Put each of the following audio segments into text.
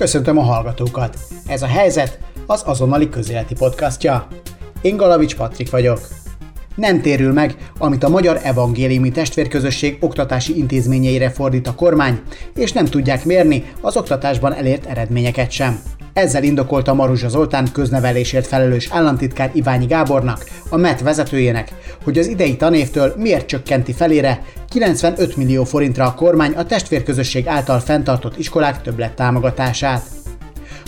Köszöntöm a hallgatókat! Ez a helyzet az azonnali közéleti podcastja. Én Galavics Patrik vagyok. Nem térül meg, amit a Magyar Evangéliumi Testvérközösség oktatási intézményeire fordít a kormány, és nem tudják mérni az oktatásban elért eredményeket sem. Ezzel indokolta Maruzsa Zoltán köznevelésért felelős államtitkár Iványi Gábornak, a MET vezetőjének, hogy az idei tanévtől miért csökkenti felére 95 millió forintra a kormány a testvérközösség által fenntartott iskolák többlet támogatását.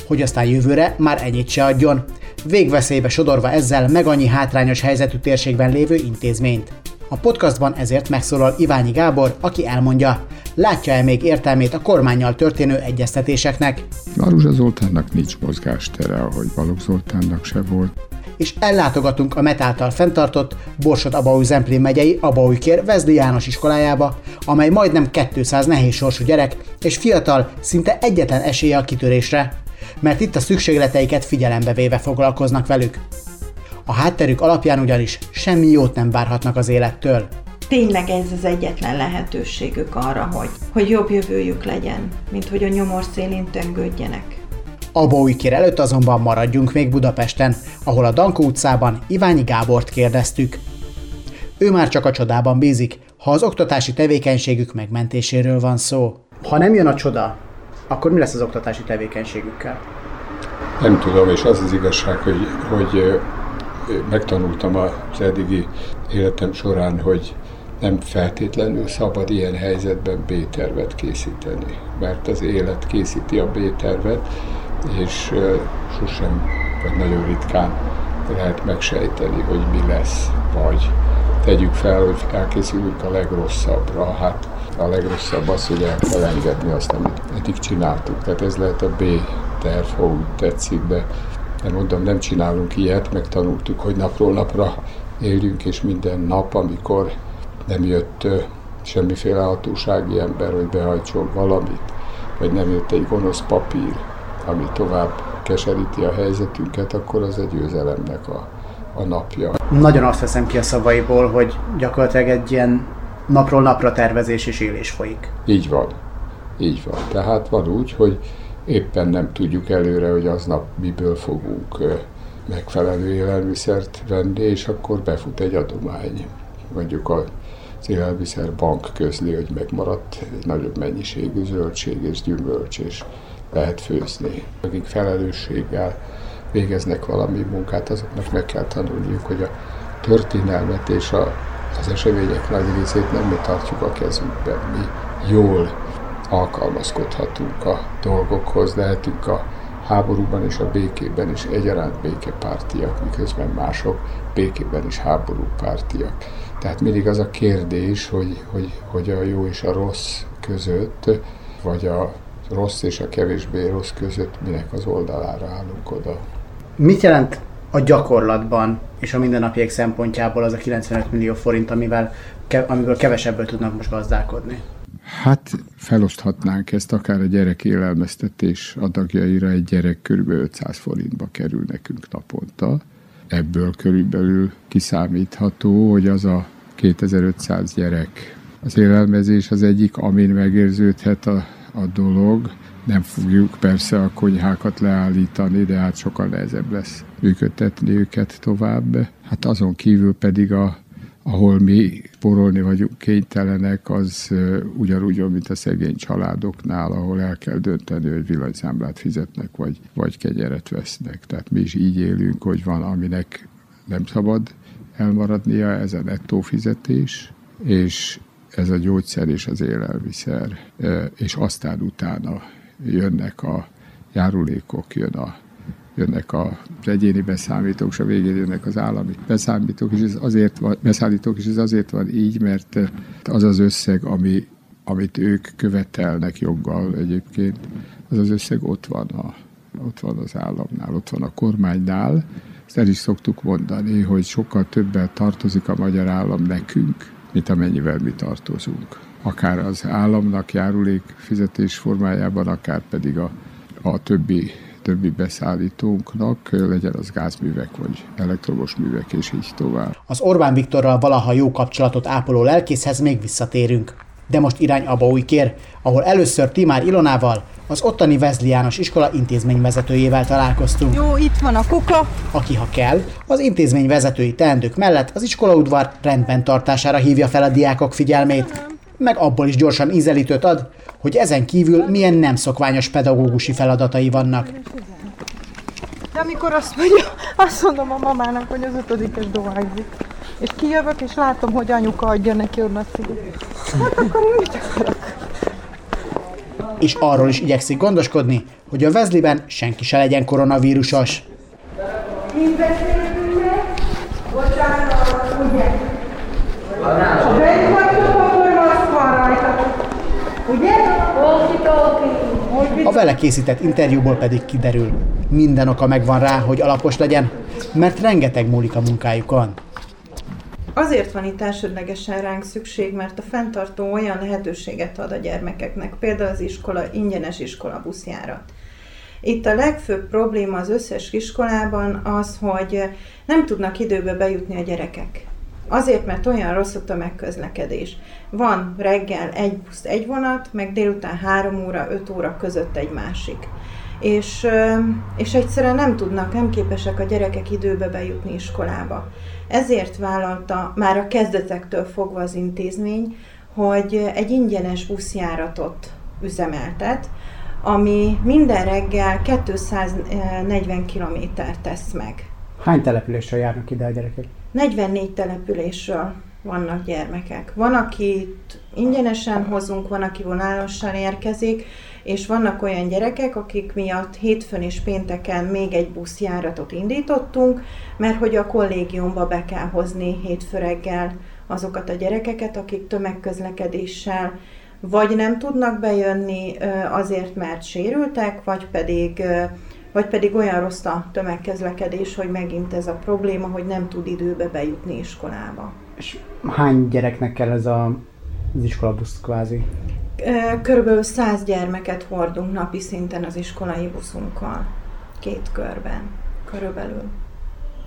Hogy aztán jövőre már ennyit se adjon, végveszélybe sodorva ezzel meg annyi hátrányos helyzetű térségben lévő intézményt. A podcastban ezért megszólal Iványi Gábor, aki elmondja, látja-e még értelmét a kormányjal történő egyeztetéseknek. Maruzsa Zoltánnak nincs mozgástere, ahogy Balogh Zoltánnak se volt. És ellátogatunk a MET által fenntartott Borsod Abaúj Zemplén megyei Abaújkér Vezdi János iskolájába, amely majdnem 200 nehéz sorsú gyerek és fiatal, szinte egyetlen esélye a kitörésre, mert itt a szükségleteiket figyelembe véve foglalkoznak velük. A hátterük alapján ugyanis semmi jót nem várhatnak az élettől. Tényleg ez az egyetlen lehetőségük arra, hogy, hogy jobb jövőjük legyen, mint hogy a nyomor szélén töngődjenek. Abóikér előtt azonban maradjunk még Budapesten, ahol a Dankó utcában Iványi Gábort kérdeztük. Ő már csak a csodában bízik, ha az oktatási tevékenységük megmentéséről van szó. Ha nem jön a csoda, akkor mi lesz az oktatási tevékenységükkel? Nem tudom, és az az igazság, hogy, hogy megtanultam az eddigi életem során, hogy nem feltétlenül szabad ilyen helyzetben B-tervet készíteni, mert az élet készíti a B-tervet, és sosem, vagy nagyon ritkán lehet megsejteni, hogy mi lesz, vagy tegyük fel, hogy elkészülünk a legrosszabbra. Hát a legrosszabb az, hogy el kell engedni azt, amit eddig csináltuk. Tehát ez lehet a B terv, ha úgy tetszik, de de mondom, nem csinálunk ilyet, megtanultuk, hogy napról napra éljünk, és minden nap, amikor nem jött semmiféle hatósági ember, hogy behajtson valamit, vagy nem jött egy gonosz papír, ami tovább keseríti a helyzetünket, akkor az egy győzelemnek a, a napja. Nagyon azt veszem ki a szavaiból, hogy gyakorlatilag egy ilyen napról napra tervezés és élés folyik. Így van. Így van. Tehát van úgy, hogy éppen nem tudjuk előre, hogy aznap miből fogunk megfelelő élelmiszert venni, és akkor befut egy adomány. Mondjuk az élelmiszerbank közli, hogy megmaradt egy nagyobb mennyiségű zöldség és gyümölcs, és lehet főzni. Akik felelősséggel végeznek valami munkát, azoknak meg kell tanulniuk, hogy a történelmet és a, az események nagy részét nem mi tartjuk a kezünkben. Mi jól alkalmazkodhatunk a dolgokhoz, lehetünk a háborúban és a békében is egyaránt békepártiak, miközben mások békében is háborúpártiak. Tehát mindig az a kérdés, hogy, hogy, hogy a jó és a rossz között, vagy a rossz és a kevésbé rossz között minek az oldalára állunk oda. Mit jelent a gyakorlatban és a mindennapjék szempontjából az a 95 millió forint, amivel, amiből kevesebből tudnak most gazdálkodni? Hát feloszthatnánk ezt akár a gyerek élelmeztetés adagjaira, egy gyerek kb. 500 forintba kerül nekünk naponta. Ebből körülbelül kiszámítható, hogy az a 2500 gyerek. Az élelmezés az egyik, amin megérződhet a, a dolog. Nem fogjuk persze a konyhákat leállítani, de hát sokkal nehezebb lesz működtetni őket tovább. Hát azon kívül pedig a ahol mi porolni vagyunk kénytelenek, az ugyanúgy, mint a szegény családoknál, ahol el kell dönteni, hogy villanyszámlát fizetnek, vagy, vagy kegyeret vesznek. Tehát mi is így élünk, hogy van, aminek nem szabad elmaradnia, ez a nettó fizetés, és ez a gyógyszer és az élelmiszer, és aztán utána jönnek a járulékok, jön a jönnek az egyéni beszállítók, és a végén jönnek az állami beszállítók, és ez azért van, beszállítók, és ez azért van így, mert az az összeg, ami, amit ők követelnek joggal egyébként, az az összeg ott van, a, ott van az államnál, ott van a kormánynál. Ezt el is szoktuk mondani, hogy sokkal többel tartozik a magyar állam nekünk, mint amennyivel mi tartozunk. Akár az államnak járulék fizetés formájában, akár pedig a, a többi többi beszállítónknak, legyen az gázművek vagy elektromos művek, és így tovább. Az Orbán Viktorral valaha jó kapcsolatot ápoló lelkészhez még visszatérünk. De most irány kér, ahol először Timár Ilonával, az ottani Vezliános iskola intézményvezetőjével találkoztunk. Jó, itt van a kuka. Aki, ha kell, az intézmény vezetői teendők mellett az iskolaudvar rendben tartására hívja fel a diákok figyelmét, meg abból is gyorsan ízelítőt ad, hogy ezen kívül milyen nem szokványos pedagógusi feladatai vannak. De amikor azt mondja, azt mondom a mamának, hogy az ötödikes dohányzik. És kijövök, és látom, hogy anyuka adja neki onnan cigit. Hát akkor én mit akarok? És arról is igyekszik gondoskodni, hogy a Vezliben senki se legyen koronavírusos. Ha bent vagytok, akkor maszk van rajta. Ugye? A vele készített interjúból pedig kiderül, minden oka megvan rá, hogy alapos legyen, mert rengeteg múlik a munkájukon. Azért van itt elsődlegesen ránk szükség, mert a fenntartó olyan lehetőséget ad a gyermekeknek, például az iskola, ingyenes iskola buszjárat. Itt a legfőbb probléma az összes iskolában az, hogy nem tudnak időbe bejutni a gyerekek. Azért, mert olyan rossz a tömegközlekedés. Van reggel egy busz, egy vonat, meg délután három óra, öt óra között egy másik. És, és egyszerűen nem tudnak, nem képesek a gyerekek időbe bejutni iskolába. Ezért vállalta már a kezdetektől fogva az intézmény, hogy egy ingyenes buszjáratot üzemeltet, ami minden reggel 240 kilométert tesz meg. Hány településről járnak ide a gyerekek? 44 településről vannak gyermekek. Van, akit ingyenesen hozunk, van, aki vonálosan érkezik, és vannak olyan gyerekek, akik miatt hétfőn és pénteken még egy buszjáratot indítottunk, mert hogy a kollégiumba be kell hozni hétfő reggel azokat a gyerekeket, akik tömegközlekedéssel vagy nem tudnak bejönni azért, mert sérültek, vagy pedig, vagy pedig olyan rossz a tömegközlekedés, hogy megint ez a probléma, hogy nem tud időbe bejutni iskolába. És hány gyereknek kell ez a, az iskolabusz kvázi? Körülbelül 100 gyermeket hordunk napi szinten az iskolai buszunkkal. Két körben. Körülbelül.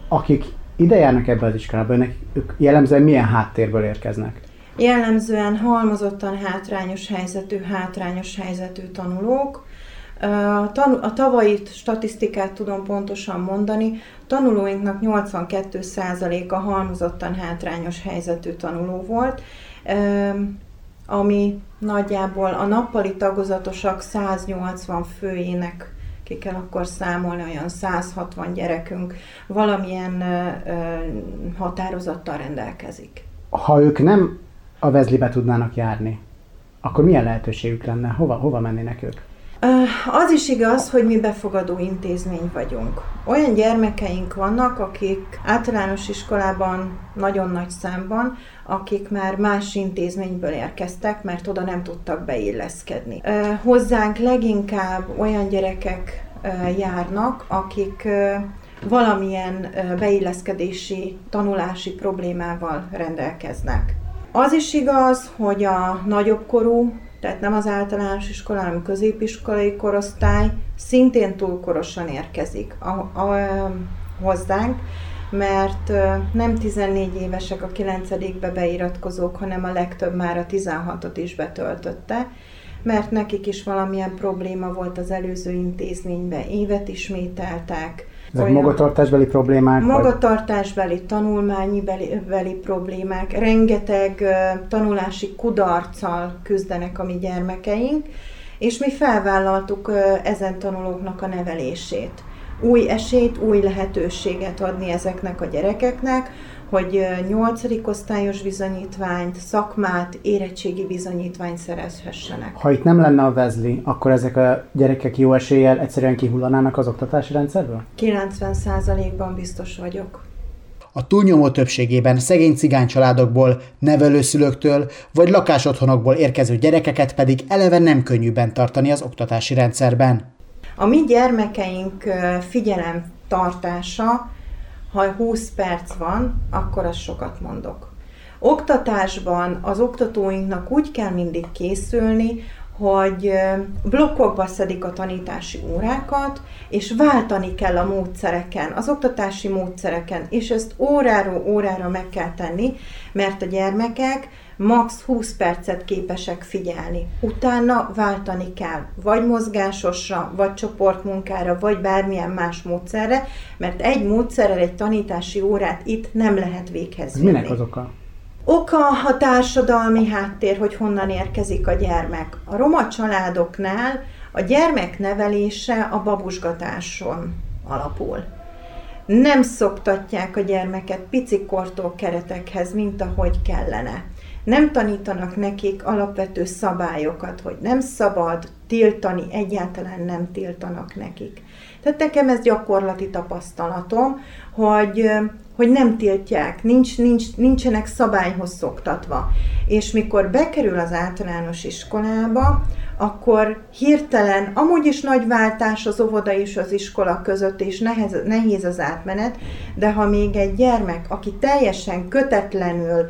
Akik ide járnak ebbe az iskolába, önnek, ők jellemzően milyen háttérből érkeznek? Jellemzően halmozottan hátrányos helyzetű, hátrányos helyzetű tanulók. A, a tavalyi statisztikát tudom pontosan mondani, tanulóinknak 82%-a halmozottan hátrányos helyzetű tanuló volt, ami nagyjából a nappali tagozatosak 180 főjének ki kell akkor számolni, olyan 160 gyerekünk valamilyen határozattal rendelkezik. Ha ők nem a Vezlibe tudnának járni, akkor milyen lehetőségük lenne? Hova, hova mennének ők? Az is igaz, hogy mi befogadó intézmény vagyunk. Olyan gyermekeink vannak, akik általános iskolában nagyon nagy számban, akik már más intézményből érkeztek, mert oda nem tudtak beilleszkedni. Hozzánk leginkább olyan gyerekek járnak, akik valamilyen beilleszkedési, tanulási problémával rendelkeznek. Az is igaz, hogy a nagyobb korú, tehát nem az általános iskola, hanem középiskolai korosztály szintén túl korosan érkezik a, a, hozzánk, mert nem 14 évesek a 9 beiratkozók, hanem a legtöbb már a 16-ot is betöltötte, mert nekik is valamilyen probléma volt az előző intézményben, évet ismételtek, Ezek magatartásbeli problémák? Magatartásbeli, tanulmányi beli, beli problémák, rengeteg ö, tanulási kudarccal küzdenek a mi gyermekeink, és mi felvállaltuk ö, ezen tanulóknak a nevelését. Új esélyt, új lehetőséget adni ezeknek a gyerekeknek, hogy ö, nyolcadik osztályos bizonyítványt, szakmát, érettségi bizonyítványt szerezhessenek. Ha itt nem lenne a Vezli, akkor ezek a gyerekek jó eséllyel egyszerűen kihullanának az oktatási rendszerből? 90%-ban biztos vagyok. A túlnyomó többségében szegény cigány családokból, nevelőszülőktől vagy lakásotthonokból érkező gyerekeket pedig eleve nem könnyű bent tartani az oktatási rendszerben. A mi gyermekeink figyelem tartása, ha 20 perc van, akkor az sokat mondok. Oktatásban az oktatóinknak úgy kell mindig készülni, hogy blokkokba szedik a tanítási órákat, és váltani kell a módszereken, az oktatási módszereken, és ezt óráról órára meg kell tenni, mert a gyermekek max 20 percet képesek figyelni. Utána váltani kell, vagy mozgásosra, vagy csoportmunkára, vagy bármilyen más módszerre, mert egy módszerrel egy tanítási órát itt nem lehet véghez vinni. Minek az oka? Oka a társadalmi háttér, hogy honnan érkezik a gyermek. A roma családoknál a gyermek nevelése a babusgatáson alapul. Nem szoktatják a gyermeket picikortól keretekhez, mint ahogy kellene. Nem tanítanak nekik alapvető szabályokat, hogy nem szabad tiltani, egyáltalán nem tiltanak nekik. Tehát nekem ez gyakorlati tapasztalatom, hogy hogy nem tiltják, nincs, nincs, nincsenek szabályhoz szoktatva. És mikor bekerül az általános iskolába, akkor hirtelen, amúgy is nagy váltás az óvoda és az iskola között, és nehez, nehéz az átmenet, de ha még egy gyermek, aki teljesen kötetlenül,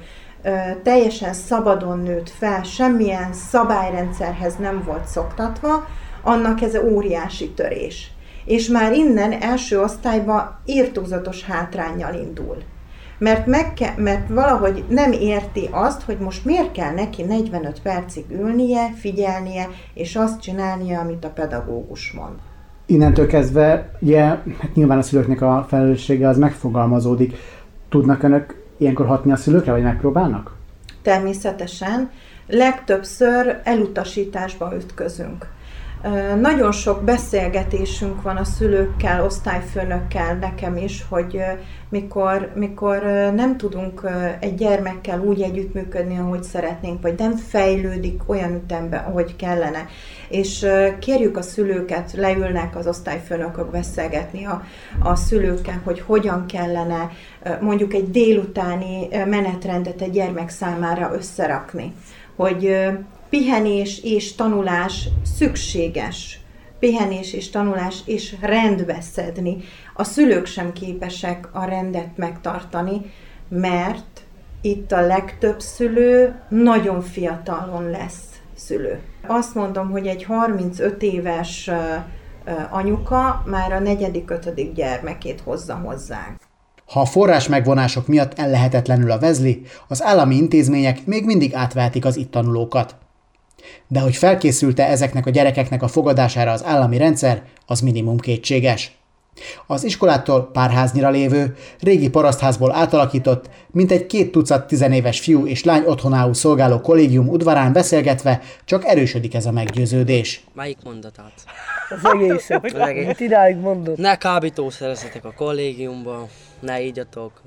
teljesen szabadon nőtt fel, semmilyen szabályrendszerhez nem volt szoktatva, annak ez óriási törés és már innen első osztályba írtózatos hátrányjal indul. Mert, meg ke- mert valahogy nem érti azt, hogy most miért kell neki 45 percig ülnie, figyelnie, és azt csinálnia, amit a pedagógus mond. Innentől kezdve, ugye, hát nyilván a szülőknek a felelőssége az megfogalmazódik. Tudnak önök ilyenkor hatni a szülőkre, vagy megpróbálnak? Természetesen. Legtöbbször elutasításba ütközünk. Nagyon sok beszélgetésünk van a szülőkkel, osztályfőnökkel, nekem is, hogy mikor, mikor nem tudunk egy gyermekkel úgy együttműködni, ahogy szeretnénk, vagy nem fejlődik olyan ütemben, ahogy kellene. És kérjük a szülőket, leülnek az osztályfőnökök beszélgetni a, a szülőkkel, hogy hogyan kellene mondjuk egy délutáni menetrendet egy gyermek számára összerakni. Hogy pihenés és tanulás szükséges. Pihenés és tanulás és rendbe szedni. A szülők sem képesek a rendet megtartani, mert itt a legtöbb szülő nagyon fiatalon lesz szülő. Azt mondom, hogy egy 35 éves anyuka már a negyedik, ötödik gyermekét hozza hozzánk. Ha a forrás megvonások miatt ellehetetlenül a vezli, az állami intézmények még mindig átvehetik az itt tanulókat de hogy felkészülte ezeknek a gyerekeknek a fogadására az állami rendszer, az minimum kétséges. Az iskolától párháznyira lévő, régi parasztházból átalakított, mint egy két tucat tizenéves fiú és lány otthonául szolgáló kollégium udvarán beszélgetve csak erősödik ez a meggyőződés. Melyik mondatát? Az egészet, az egész. amit idáig mondott. Ne kábítószerezetek a kollégiumban, ne ígyatok,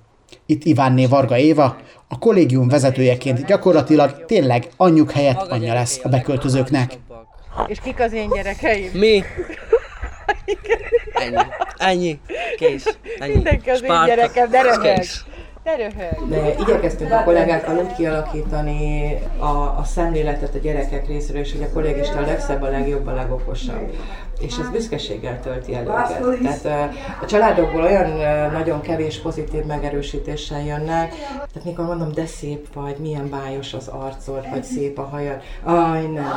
itt Ivánné Varga Éva, a kollégium vezetőjeként gyakorlatilag tényleg anyjuk helyett anyja lesz a beköltözőknek. És kik az én gyerekeim? Mi? Ennyi. Ennyi. Kész. Ennyi. Mindenki az én gyerekem, de röhög. De igyekeztünk a kollégákkal úgy kialakítani a, a szemléletet a gyerekek részéről, és hogy a kollégista a legszebb, a legjobb, a legokosabb. És ez büszkeséggel tölti el őket. Tehát a családokból olyan nagyon kevés pozitív megerősítéssel jönnek, tehát mikor mondom, de szép vagy, milyen bájos az arcod, vagy szép a hajad, aj nem.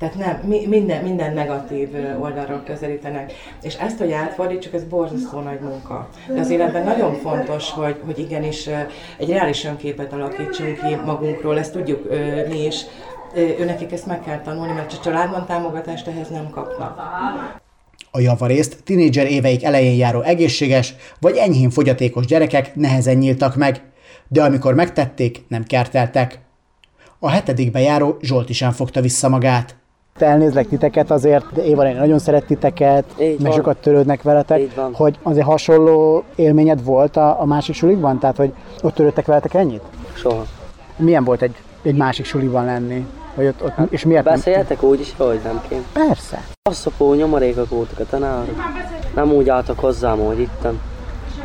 Tehát nem, mi, minden, minden negatív oldalról közelítenek. És ezt, hogy átfordítsuk, ez borzasztó nagy munka. De az életben nagyon fontos, hogy, hogy igenis egy reális önképet alakítsunk ki magunkról, ezt tudjuk mi is. Őnekik ezt meg kell tanulni, mert a családban támogatást ehhez nem kapnak. A javarészt tinédzser éveik elején járó egészséges vagy enyhén fogyatékos gyerekek nehezen nyíltak meg, de amikor megtették, nem kerteltek. A hetedikbe járó Zsolti sem fogta vissza magát elnézlek titeket azért, de Éva nagyon szeret titeket, Így meg sokat törődnek veletek, hogy azért hasonló élményed volt a, a másik sulikban? Tehát, hogy ott törődtek veletek ennyit? Soha. Milyen volt egy, egy másik suliban lenni? Hogy ott, ott, és miért Beszéljetek nem... úgy is, hogy nem kéne. Persze. Asszapó nyomorékok voltak a tanárok. Nem úgy álltak hozzám, hogy ittem.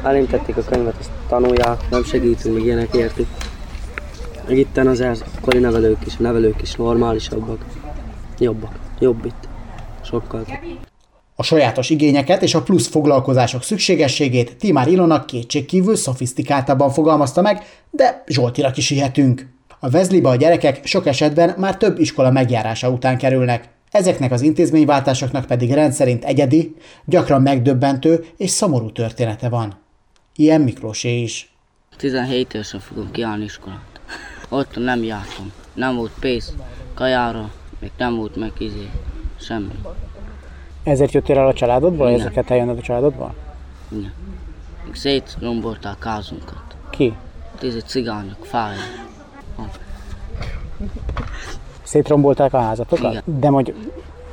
Elintették a könyvet, azt tanulják, nem segítünk, még ilyenek értik. Meg itten az kori nevelők is, a nevelők is normálisabbak jobbak. Jobb itt. Sokkal. A sajátos igényeket és a plusz foglalkozások szükségességét Timár Ilona kétségkívül szofisztikáltabban fogalmazta meg, de Zsoltira is ihetünk. A Vezliba a gyerekek sok esetben már több iskola megjárása után kerülnek. Ezeknek az intézményváltásoknak pedig rendszerint egyedi, gyakran megdöbbentő és szomorú története van. Ilyen Miklósé is. 17 évesen fogom kiállni iskolát. Ott nem jártam. Nem volt pénz kajára, még nem volt meg izé, semmi. Ezért jöttél el a családodból? Igen. Ezeket eljönnöd a családodból? Igen. Szétrombolták házunkat. Ki? Tíz cigányok, fáj. Szétrombolták a házatokat? Igen. De hogy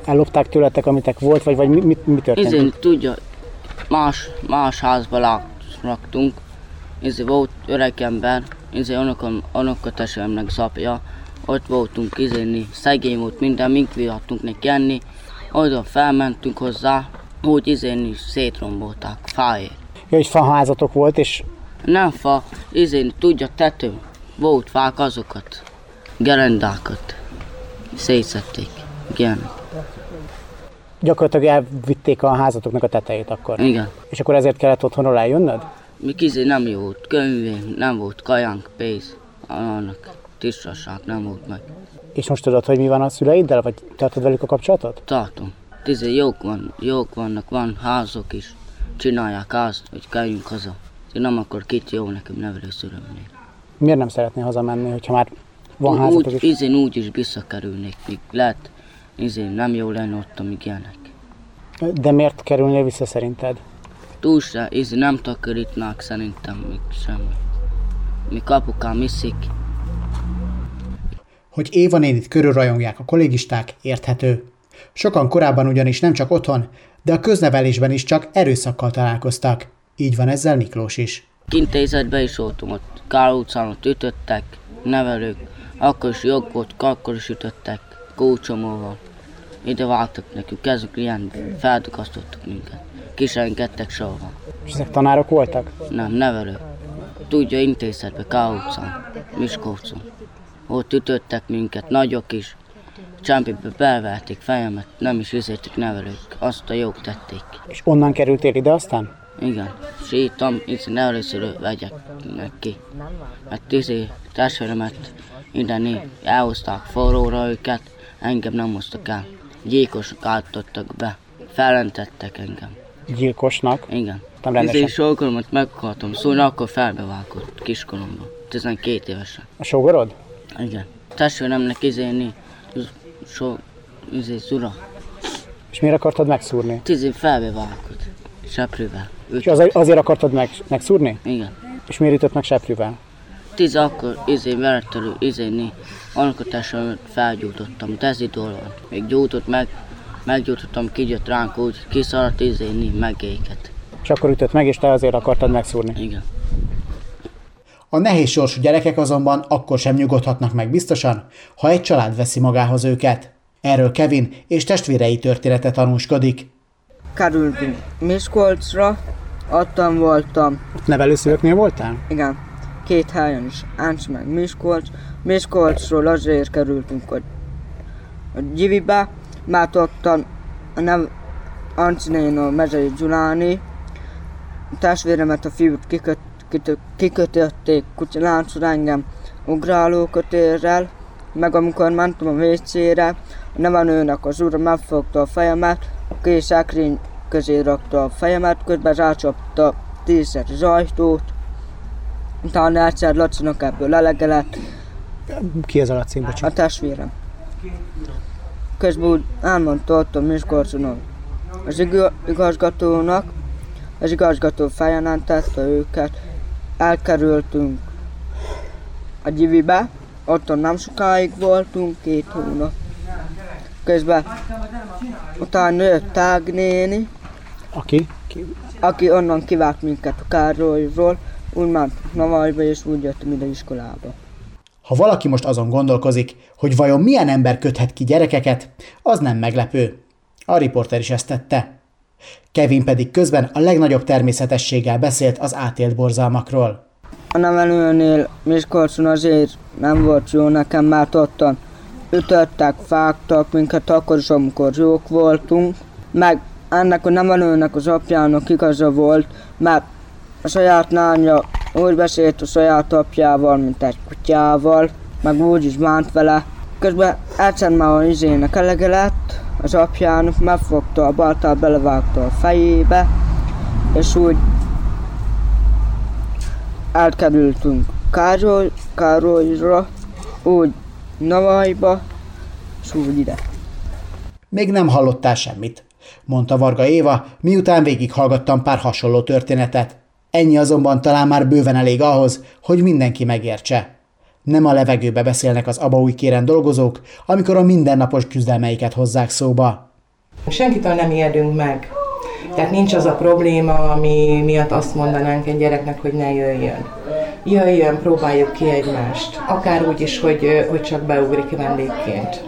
ellopták tőletek, amitek volt, vagy, vagy mi, mi, mi történt? Izén tudja, más, más házba lak, laktunk. Izé volt öreg ember, izé unokom, unokatesemnek szapja. Ott voltunk izéni, szegény volt minden, mink vihattunk neki enni. Oda felmentünk hozzá, úgy izéni szétrombolták, fájért. Ja, hogy faházatok volt, és Nem fa, izén tudja tető. Volt fák azokat, gerendákat. Szétszették. Igen. gyakorlatilag elvitték a házatoknak a tetejét akkor. Igen. És akkor ezért kellett otthonról eljönnöd? Mi izé nem jó volt, könyvén nem volt, kajánk, pénz, annak tisztaság nem volt meg. És most tudod, hogy mi van a szüleiddel, vagy tartod velük a kapcsolatot? Tartom. Tízé jók, van, jók vannak, van házok is, csinálják házt, hogy kelljünk haza. Én nem akkor kit jó nekem nevelőszülőmnél. Miért nem szeretnél hazamenni, hogyha már van házatok Úgy, is? izén úgy is visszakerülnék, míg lehet, izén nem jó lenne ott, amíg ilyenek. De miért kerülnél vissza szerinted? Túl se, izé nem takarítnák szerintem még semmi. Mi apukám iszik, Hogy Éva nénit körülrajongják a kollégisták, érthető. Sokan korábban ugyanis nem csak otthon, de a köznevelésben is csak erőszakkal találkoztak. Így van ezzel Miklós is. Kintézetbe is voltam, ott Kál utcán ott ütöttek, nevelők, akkor is jog volt, akkor is ütöttek, kócsomóval. Ide váltak nekünk, ezek ilyen feldukasztottak minket. Kisengedtek sehova. És ezek tanárok voltak? Nem, nevelő. Tudja, intézetbe, Kál utcán, Miskolcon. Ott ütöttek minket, nagyok is. Csempibe belverték fejemet, nem is üzéltek nevelők, azt a jók tették. És onnan kerültél ide aztán? Igen, sítam, itt először vegyek neki. Mert izé testvéremet innen elhozták forróra őket, engem nem hoztak el. Gyilkosok álltottak be, felentettek engem. Gyilkosnak? Igen. Nem rendesen. Izé sógoromat meghaltam, szóval akkor felbevágott kiskoromban, 12 évesen. A sógorod? Igen. Testvéremnek izéni, so, izé zura, És miért akartad megszúrni? tíz év felbevágott, seprűvel. És az, azért akartad meg, megszúrni? igen. És miért ütött meg seprűvel? Tíz akkor izé verettelő izéni alkotásomat felgyújtottam, ez idő van. Még gyújtott meg, meggyújtottam, kijött ránk úgy, kiszaladt izéni megéket. És akkor ütött meg, és te azért akartad megszúrni. Igen. A nehéz sorsú gyerekek azonban akkor sem nyugodhatnak meg biztosan, ha egy család veszi magához őket. Erről Kevin és testvérei története tanúskodik. Kerültünk Miskolcra, ottan voltam, Nevelőszülőknél voltál? igen, két helyen is, Áncs meg Miskolc. Miskolcról azért kerültünk a, a Gyivibe, mert ottan a nem Ancsinén a Mezei Gyuláni, a testvéremet a fiút kiköt, kiköt, kikötötték kutyáláncra engem ugrálókötérrel, meg amikor mentem a WC-re, a nevelőnek az ura megfogta a fejemet, a kés szekrény közé rakta a fejemet, közben rácsapta tízszer az ajtót, utána egyszer Lacinak ebből lelege lett, Ki az a Laci? a Bocsánat. testvérem. Közben úgy elmondta ott a Miskolcon az igaz- igazgatónak, az igazgató feljelentette őket, elkerültünk a Gyivibe, ottan nem sokáig voltunk, két hónap. Közben utána jött Tágnéni, Aki? Ki? aki onnan kivágt minket a Károlyról, úgy mentünk Navajba, és úgy jöttem ide iskolába. Ha valaki most azon gondolkozik, hogy vajon milyen ember köthet ki gyerekeket, az nem meglepő. A riporter is ezt tette. Kevin pedig közben a legnagyobb természetességgel beszélt az átélt borzalmakról. A nevelőnél Miskolcon azért nem volt jó nekem, mert ottan ütöttek, fágtak minket akkor is, amikor jók voltunk. Meg ennek a nevelőnek az apjának igaza volt, mert a saját lánya úgy beszélt a saját apjával, mint egy kutyával, meg úgy is bánt vele. Közben egyszer már a izének elege lett, az apjának megfogta a baltát, belevágta a fejébe, és úgy elkerültünk Károly, Károlyra, úgy Navajba, és úgy ide. Még nem hallottál semmit, mondta Varga Éva, miután végighallgattam pár hasonló történetet. Ennyi azonban talán már bőven elég ahhoz, hogy mindenki megértse. Nem a levegőbe beszélnek az kéren dolgozók, amikor a mindennapos küzdelmeiket hozzák szóba. Senkitől nem ijedünk meg. Tehát nincs az a probléma, ami miatt azt mondanánk egy gyereknek, hogy ne jöjjön. Jöjjön, próbáljuk ki egymást. Akár úgy is, hogy, hogy csak beugrik vendégként.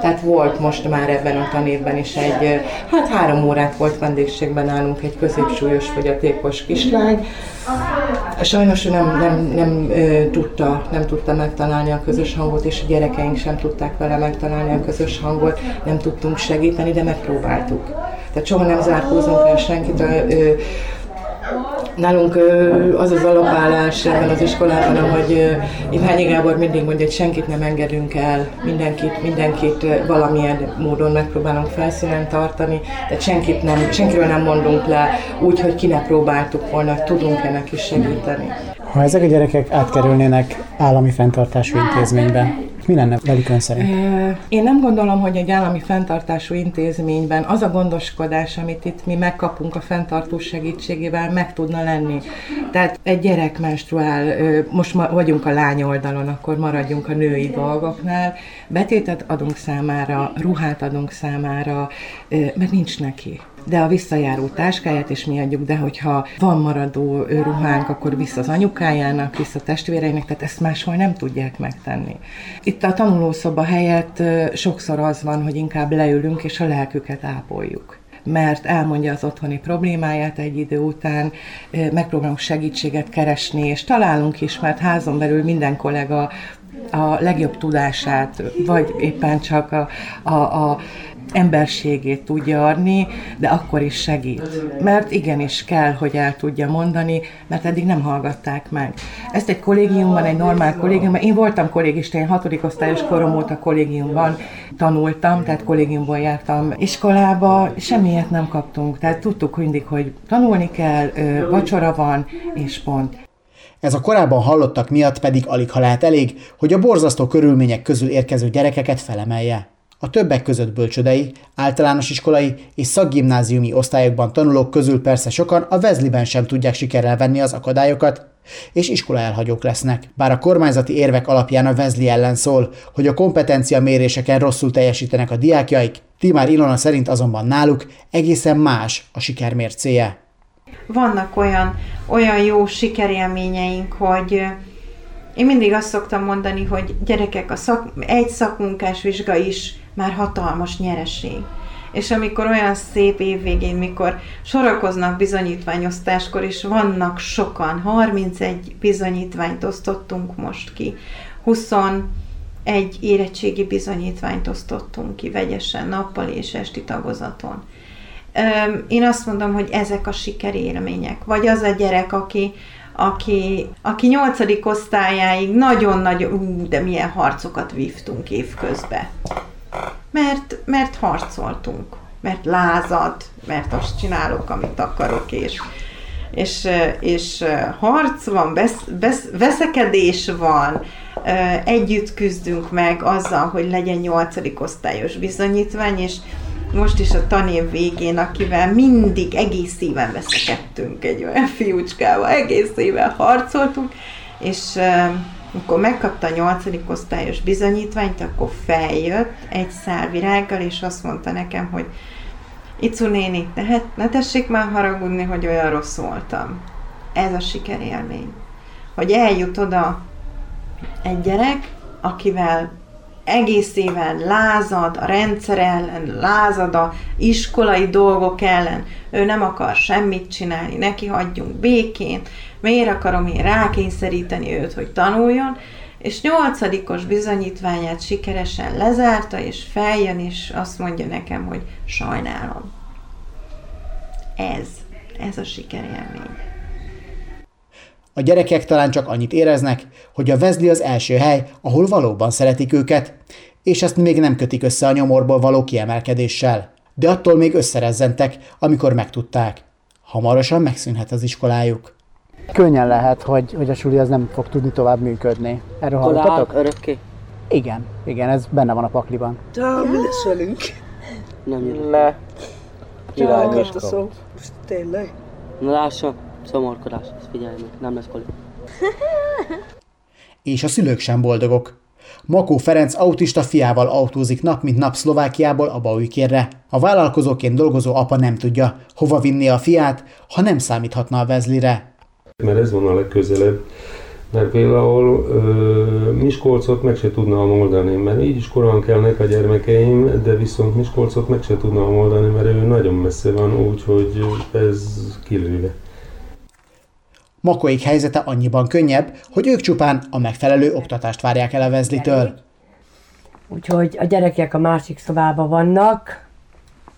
Tehát volt most már ebben a tanévben is egy, hát három órát volt vendégségben nálunk egy középsúlyos fogyatékos kislány. Sajnos ő nem, nem, nem tudta, nem tudta megtalálni a közös hangot, és a gyerekeink sem tudták vele megtalálni a közös hangot, nem tudtunk segíteni, de megpróbáltuk. Tehát soha nem zárkózunk el senkit. Nálunk az az alapállás az iskolában, hogy Iványi Gábor mindig mondja, hogy senkit nem engedünk el, mindenkit, mindenkit valamilyen módon megpróbálunk felszínen tartani, tehát senkit nem, senkiről nem mondunk le úgy, hogy ki ne próbáltuk volna, tudunk-e neki segíteni. Ha ezek a gyerekek átkerülnének állami fenntartású intézménybe, mi lenne velük ön szerint? Én nem gondolom, hogy egy állami fenntartású intézményben az a gondoskodás, amit itt mi megkapunk a fenntartó segítségével, meg tudna lenni. Tehát egy gyerek menstruál, most ma vagyunk a lány oldalon, akkor maradjunk a női dolgoknál, betétet adunk számára, ruhát adunk számára, mert nincs neki de a visszajáró táskáját is mi adjuk, de hogyha van maradó ruhánk, akkor vissza az anyukájának, vissza a testvéreinek, tehát ezt máshol nem tudják megtenni. Itt a tanulószoba helyett sokszor az van, hogy inkább leülünk és a lelküket ápoljuk mert elmondja az otthoni problémáját egy idő után, megpróbálunk segítséget keresni, és találunk is, mert házon belül minden kollega a legjobb tudását, vagy éppen csak a, a, a emberségét tudja adni, de akkor is segít. Mert igenis kell, hogy el tudja mondani, mert eddig nem hallgatták meg. Ezt egy kollégiumban, egy normál kollégiumban, én voltam kollégista, én hatodik osztályos korom óta kollégiumban tanultam, tehát kollégiumból jártam iskolába, semmiért nem kaptunk. Tehát tudtuk mindig, hogy tanulni kell, vacsora van, és pont. Ez a korábban hallottak miatt pedig alig ha lehet elég, hogy a borzasztó körülmények közül érkező gyerekeket felemelje. A többek között bölcsödei, általános iskolai és szakgimnáziumi osztályokban tanulók közül persze sokan a Vezliben sem tudják sikerrel venni az akadályokat, és iskola elhagyók lesznek. Bár a kormányzati érvek alapján a Vezli ellen szól, hogy a kompetencia méréseken rosszul teljesítenek a diákjaik, Timár Ilona szerint azonban náluk egészen más a siker mércéje. Vannak olyan, olyan jó sikerélményeink, hogy én mindig azt szoktam mondani, hogy gyerekek, a szak, egy szakmunkás vizsga is már hatalmas nyereség. És amikor olyan szép évvégén, mikor sorakoznak bizonyítványosztáskor, és vannak sokan, 31 bizonyítványt osztottunk most ki, 21 érettségi bizonyítványt osztottunk ki vegyesen, nappal és esti tagozaton. Én azt mondom, hogy ezek a sikerélmények. Vagy az a gyerek, aki, aki, aki nyolcadik osztályáig nagyon-nagyon, ú, de milyen harcokat vívtunk évközben mert, mert harcoltunk, mert lázad, mert azt csinálok, amit akarok, és, és, és harc van, besz, besz, veszekedés van, együtt küzdünk meg azzal, hogy legyen nyolcadik osztályos bizonyítvány, és most is a tanév végén, akivel mindig egész éven veszekedtünk egy olyan fiúcskával, egész éven harcoltunk, és amikor megkapta a nyolcadik osztályos bizonyítványt, akkor feljött egy szál virággal, és azt mondta nekem, hogy Icu néni, ne, ne tessék már haragudni, hogy olyan rossz voltam. Ez a sikerélmény. Hogy eljut oda egy gyerek, akivel egész éven lázad a rendszer ellen, lázad a iskolai dolgok ellen, ő nem akar semmit csinálni, neki hagyjunk békén, miért akarom én rákényszeríteni őt, hogy tanuljon, és nyolcadikos bizonyítványát sikeresen lezárta, és feljön, és azt mondja nekem, hogy sajnálom. Ez, ez a sikerélmény. A gyerekek talán csak annyit éreznek, hogy a Vezli az első hely, ahol valóban szeretik őket, és ezt még nem kötik össze a nyomorból való kiemelkedéssel. De attól még összerezzentek, amikor megtudták. Hamarosan megszűnhet az iskolájuk. Könnyen lehet, hogy, hogy a suli az nem fog tudni tovább működni. Erről hallottatok? örökké. Igen, igen, ez benne van a pakliban. De mi lesz velünk? Nem jön. Ne. Király a szó. Most tényleg? Na lássa, szomorkodás, ezt figyelj meg, nem lesz koli. És a szülők sem boldogok. Makó Ferenc autista fiával autózik nap mint nap Szlovákiából a Baujkérre. A vállalkozóként dolgozó apa nem tudja, hova vinni a fiát, ha nem számíthatna a Vezlire. Mert ez van a legközelebb. Mert például ö, Miskolcot meg se tudna oldani, mert így is korán kelnek a gyermekeim, de viszont Miskolcot meg se tudna oldani, mert ő nagyon messze van, úgyhogy ez kilőve. Makóik helyzete annyiban könnyebb, hogy ők csupán a megfelelő oktatást várják el a Vezlitől. Úgyhogy a gyerekek a másik szobában vannak,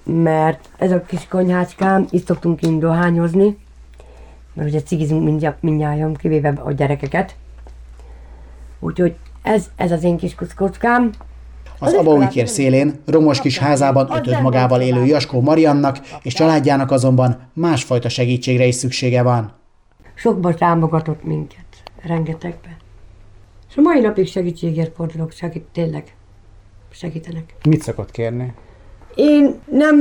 mert ez a kis konyhácskám, itt szoktunk én dohányozni, mert ugye cigizünk mindjárt, mindjárt kivéve a gyerekeket. Úgyhogy ez, ez az én kis kockám. Az Abaujkér szélén, romos kis házában ötöd magával élő Jaskó Mariannak és családjának azonban másfajta segítségre is szüksége van. Sokba támogatott minket, rengetegbe. És a mai napig segítségért fordulok, segít, tényleg segítenek. Mit szokott kérni? Én nem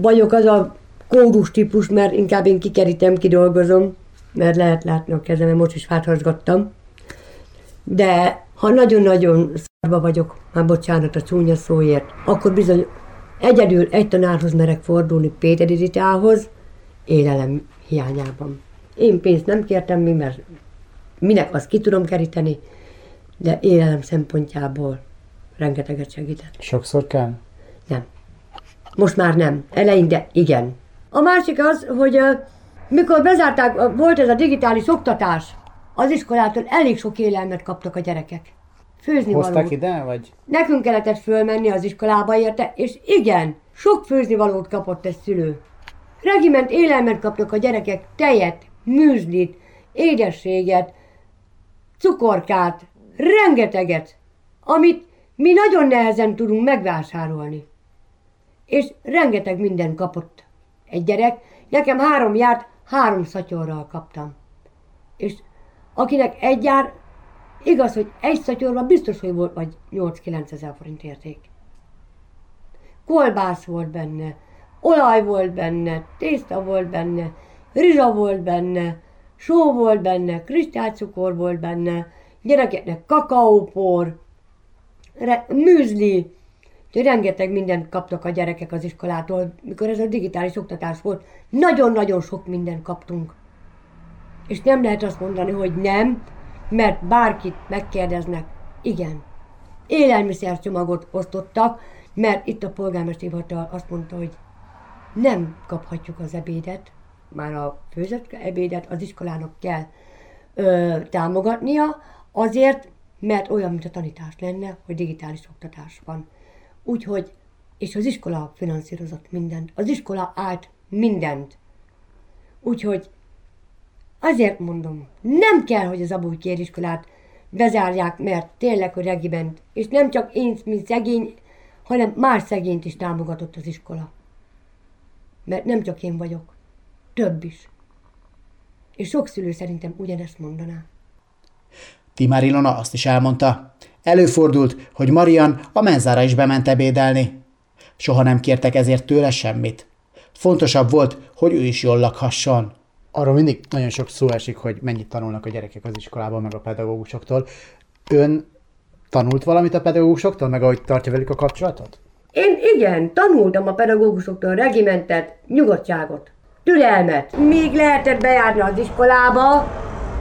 vagyok az a kódus típus, mert inkább én kikerítem, kidolgozom, mert lehet látni a kezemet, most is háthazgattam. De ha nagyon-nagyon szarba vagyok, már bocsánat a csúnya szóért, akkor bizony egyedül egy tanárhoz merek fordulni Péter Editához, élelem hiányában. Én pénzt nem kértem mi, mert minek azt ki tudom keríteni, de élelem szempontjából rengeteget segített. Sokszor kell? Nem. Most már nem. Eleinte igen. A másik az, hogy mikor bezárták, volt ez a digitális oktatás, az iskolától elég sok élelmet kaptak a gyerekek. Főzni Hozták valót. ide, vagy? Nekünk kellett fölmenni az iskolába érte, és igen, sok főznivalót kapott egy szülő. Regiment élelmet kaptak a gyerekek, tejet, műzlit, édességet, cukorkát, rengeteget, amit mi nagyon nehezen tudunk megvásárolni. És rengeteg minden kapott egy gyerek. Nekem három járt, három szatyorral kaptam. És akinek egy jár, igaz, hogy egy szatyorban biztos, hogy volt vagy 8-9 ezer forint érték. Kolbász volt benne, olaj volt benne, tészta volt benne, rizsa volt benne, só volt benne, kristálycukor volt benne, gyerekeknek kakaópor, re- műzli, Úgyhogy rengeteg mindent kaptak a gyerekek az iskolától, mikor ez a digitális oktatás volt. Nagyon-nagyon sok mindent kaptunk. És nem lehet azt mondani, hogy nem, mert bárkit megkérdeznek, igen. Élelmiszercsomagot osztottak, mert itt a polgármesteri hivatal azt mondta, hogy nem kaphatjuk az ebédet, már a főzött ebédet az iskolának kell ö, támogatnia, azért, mert olyan, mint a tanítás lenne, hogy digitális oktatás van. Úgyhogy, és az iskola finanszírozott mindent, az iskola állt mindent. Úgyhogy azért mondom, nem kell, hogy az abúj iskolát bezárják, mert tényleg, hogy regiment, és nem csak én, mint szegény, hanem más szegényt is támogatott az iskola. Mert nem csak én vagyok, több is. És sok szülő szerintem ugyanezt mondaná. Timár Ilona azt is elmondta. Előfordult, hogy Marian a menzára is bement ebédelni. Soha nem kértek ezért tőle semmit. Fontosabb volt, hogy ő is jól lakhasson. Arról mindig nagyon sok szó esik, hogy mennyit tanulnak a gyerekek az iskolában, meg a pedagógusoktól. Ön tanult valamit a pedagógusoktól, meg ahogy tartja velük a kapcsolatot? Én igen, tanultam a pedagógusoktól regimentet, nyugodtságot, türelmet. Még lehetett bejárni az iskolába,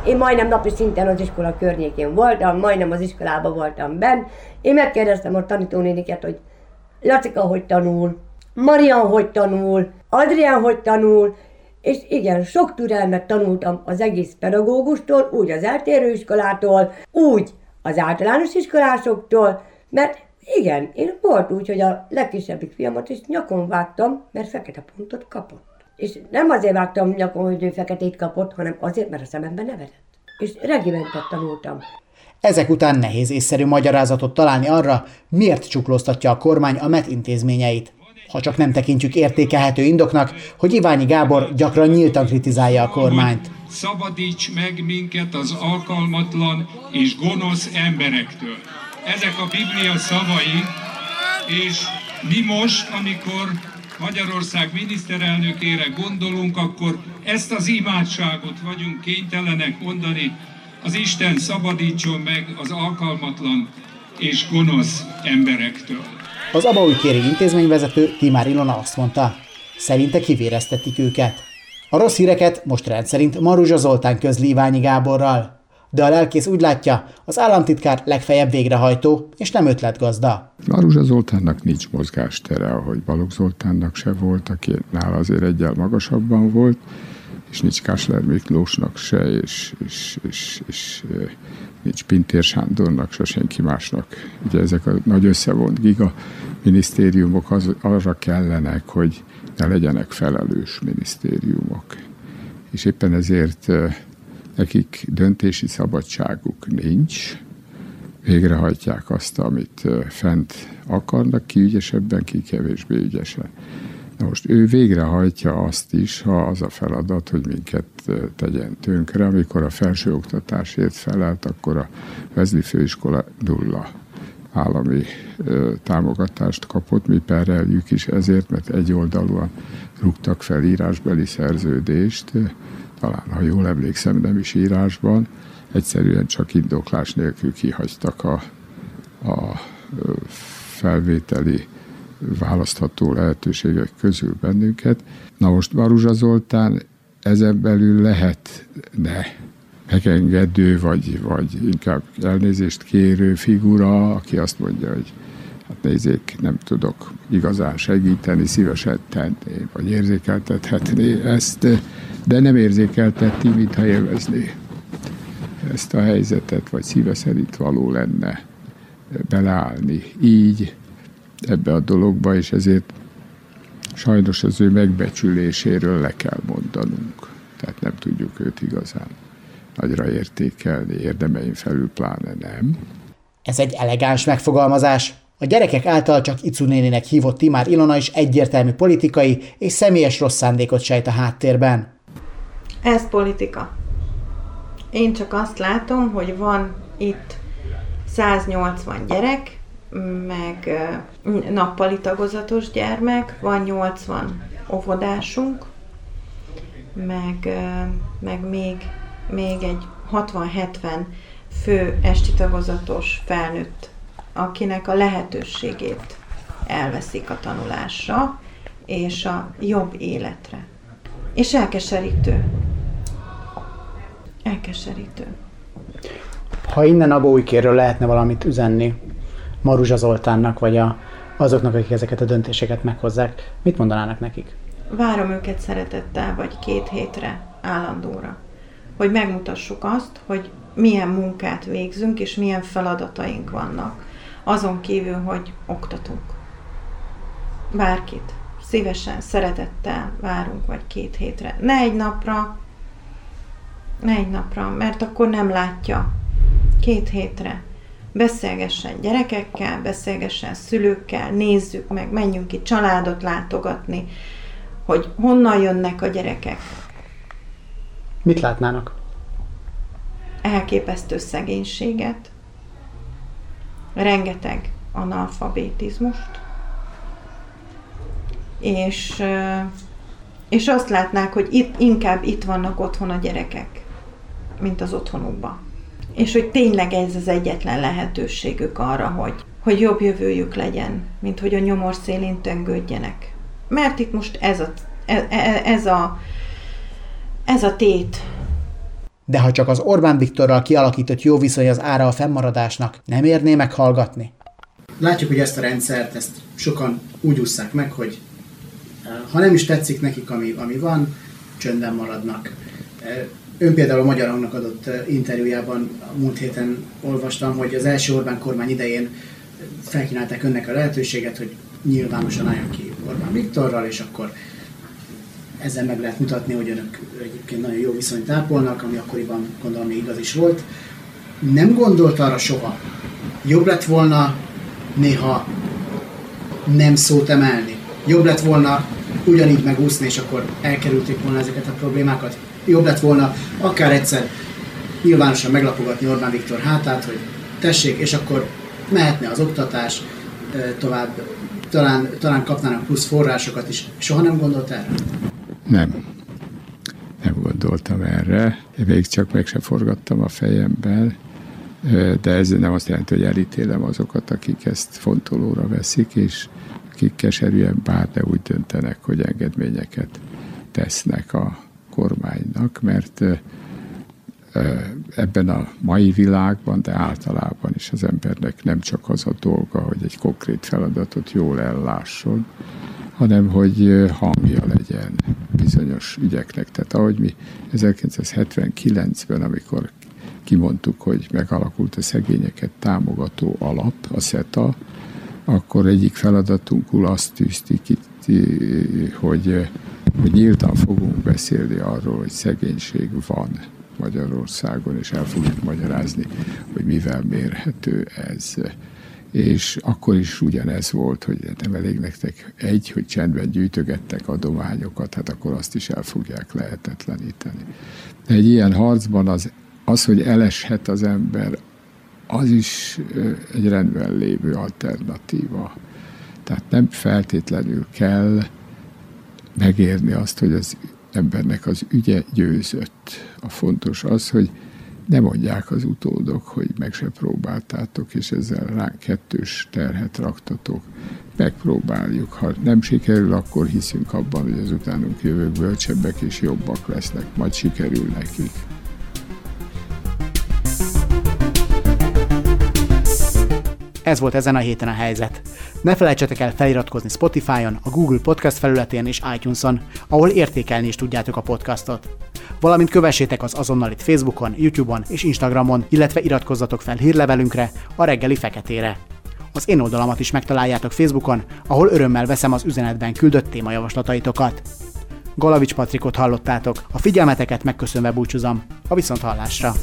én majdnem napi szinten az iskola környékén voltam, majdnem az iskolában voltam benn. Én megkérdeztem a tanítónéniket, hogy Lacika hogy tanul, Marian hogy tanul, Adrián hogy tanul, és igen, sok türelmet tanultam az egész pedagógustól, úgy az eltérő iskolától, úgy az általános iskolásoktól, mert igen, én volt úgy, hogy a legkisebbik fiamat is nyakon vágtam, mert fekete pontot kapott. És nem azért vágtam nyakon, hogy ő feketét kapott, hanem azért, mert a szememben nevetett. És regimentet tanultam. Ezek után nehéz észszerű magyarázatot találni arra, miért csuklóztatja a kormány a MET intézményeit. Ha csak nem tekintjük értékelhető indoknak, hogy Iványi Gábor gyakran nyíltan kritizálja a kormányt. Szabadíts meg minket az alkalmatlan és gonosz emberektől. ezek a Biblia szavai, és mi most, amikor Magyarország miniszterelnökére gondolunk, akkor ezt az imádságot vagyunk kénytelenek mondani, az Isten szabadítson meg az alkalmatlan és gonosz emberektől. Az Abaújkéri intézményvezető Timár Ilona azt mondta, szerinte kivéreztetik őket. A rossz híreket most rendszerint Maruzsa Zoltán közli Iványi Gáborral de a lelkész úgy látja, az államtitkár legfeljebb végrehajtó, és nem ötletgazda. Maruzsa Zoltánnak nincs mozgástere, ahogy Balogh Zoltánnak se volt, aki nála azért egyel magasabban volt, és nincs Kásler Miklósnak se, és, és, és, és nincs Pintér Sándornak, se senki másnak. Ugye ezek a nagy összevont giga minisztériumok az, arra kellenek, hogy ne legyenek felelős minisztériumok. És éppen ezért nekik döntési szabadságuk nincs, végrehajtják azt, amit fent akarnak, ki ügyesebben, ki kevésbé ügyesen. Na most ő végrehajtja azt is, ha az a feladat, hogy minket tegyen tönkre. Amikor a felsőoktatásért felelt, akkor a Vezli Főiskola nulla állami támogatást kapott, mi pereljük is ezért, mert egyoldalúan rúgtak fel írásbeli szerződést, talán ha jól emlékszem, nem is írásban, egyszerűen csak indoklás nélkül kihagytak a, a felvételi választható lehetőségek közül bennünket. Na most Maruzsa Zoltán ezen belül lehetne megengedő, vagy, vagy inkább elnézést kérő figura, aki azt mondja, hogy hát nézzék, nem tudok igazán segíteni, szívesen tenni, vagy érzékeltethetné ezt, de nem érzékelteti, mintha élvezné ezt a helyzetet, vagy szíve szerint való lenne beleállni így ebbe a dologba, és ezért sajnos az ő megbecsüléséről le kell mondanunk. Tehát nem tudjuk őt igazán nagyra értékelni, érdemeim felül pláne nem. Ez egy elegáns megfogalmazás. A gyerekek által csak Icu néninek hívott Timár Ilona is egyértelmű politikai és személyes rossz szándékot sejt a háttérben. Ez politika. Én csak azt látom, hogy van itt 180 gyerek, meg nappali tagozatos gyermek, van 80 óvodásunk, meg, meg még, még egy 60-70 fő esti tagozatos felnőtt, akinek a lehetőségét elveszik a tanulásra és a jobb életre. És elkeserítő. Elkeserítő. Ha innen a Bóikéről lehetne valamit üzenni Maruzsa Zoltánnak, vagy a, azoknak, akik ezeket a döntéseket meghozzák, mit mondanának nekik? Várom őket szeretettel, vagy két hétre, állandóra. Hogy megmutassuk azt, hogy milyen munkát végzünk, és milyen feladataink vannak. Azon kívül, hogy oktatunk. Bárkit szívesen, szeretettel várunk, vagy két hétre. Ne egy napra, ne egy napra, mert akkor nem látja. Két hétre. Beszélgessen gyerekekkel, beszélgessen szülőkkel, nézzük meg, menjünk ki családot látogatni, hogy honnan jönnek a gyerekek. Mit látnának? Elképesztő szegénységet, rengeteg analfabetizmust, és, és azt látnák, hogy itt, inkább itt vannak otthon a gyerekek, mint az otthonukban. És hogy tényleg ez az egyetlen lehetőségük arra, hogy, hogy jobb jövőjük legyen, mint hogy a nyomor szélén töngődjenek. Mert itt most ez a, ez, e, ez a, ez a tét, de ha csak az Orbán Viktorral kialakított jó viszony az ára a fennmaradásnak, nem érné meghallgatni? Látjuk, hogy ezt a rendszert, ezt sokan úgy ússzák meg, hogy ha nem is tetszik nekik, ami, ami van, csöndben maradnak. Ön például a Magyar Hangnak adott interjújában a múlt héten olvastam, hogy az első Orbán kormány idején felkínálták önnek a lehetőséget, hogy nyilvánosan álljon ki Orbán Viktorral, és akkor ezzel meg lehet mutatni, hogy önök egyébként nagyon jó viszonyt ápolnak, ami akkoriban gondolom még igaz is volt. Nem gondolt arra soha. Jobb lett volna néha nem szót emelni. Jobb lett volna ugyanígy megúszni, és akkor elkerülték volna ezeket a problémákat. Jobb lett volna akár egyszer nyilvánosan meglapogatni Orbán Viktor hátát, hogy tessék, és akkor mehetne az oktatás tovább, talán, talán kapnának plusz forrásokat is. Soha nem gondolt erre? Nem. Nem gondoltam erre. Én még csak meg sem forgattam a fejemben, de ez nem azt jelenti, hogy elítélem azokat, akik ezt fontolóra veszik, és akik keserűen bár, de úgy döntenek, hogy engedményeket tesznek a kormánynak, mert ebben a mai világban, de általában is az embernek nem csak az a dolga, hogy egy konkrét feladatot jól ellásson, hanem hogy hangja legyen bizonyos ügyeknek. Tehát ahogy mi 1979-ben, amikor kimondtuk, hogy megalakult a szegényeket támogató alap, a SETA, akkor egyik feladatunkul azt tűzti ki, hogy, hogy nyíltan fogunk beszélni arról, hogy szegénység van Magyarországon, és el fogjuk magyarázni, hogy mivel mérhető ez. És akkor is ugyanez volt, hogy nem elég nektek egy, hogy csendben gyűjtögettek adományokat, hát akkor azt is el fogják lehetetleníteni. De egy ilyen harcban az, az hogy eleshet az ember, az is egy rendben lévő alternatíva. Tehát nem feltétlenül kell megérni azt, hogy az embernek az ügye győzött. A fontos az, hogy ne mondják az utódok, hogy meg se próbáltátok, és ezzel ránk kettős terhet raktatok. Megpróbáljuk. Ha nem sikerül, akkor hiszünk abban, hogy az utánunk jövők bölcsebbek és jobbak lesznek. Majd sikerül nekik. Ez volt ezen a héten a helyzet. Ne felejtsetek el feliratkozni Spotify-on, a Google Podcast felületén és iTunes-on, ahol értékelni is tudjátok a podcastot. Valamint kövessétek az azonnal itt Facebookon, YouTube-on és Instagramon, illetve iratkozzatok fel hírlevelünkre, a reggeli feketére. Az én oldalamat is megtaláljátok Facebookon, ahol örömmel veszem az üzenetben küldött témajavaslataitokat. Galavics Patrikot hallottátok, a figyelmeteket megköszönve búcsúzom, a viszont hallásra!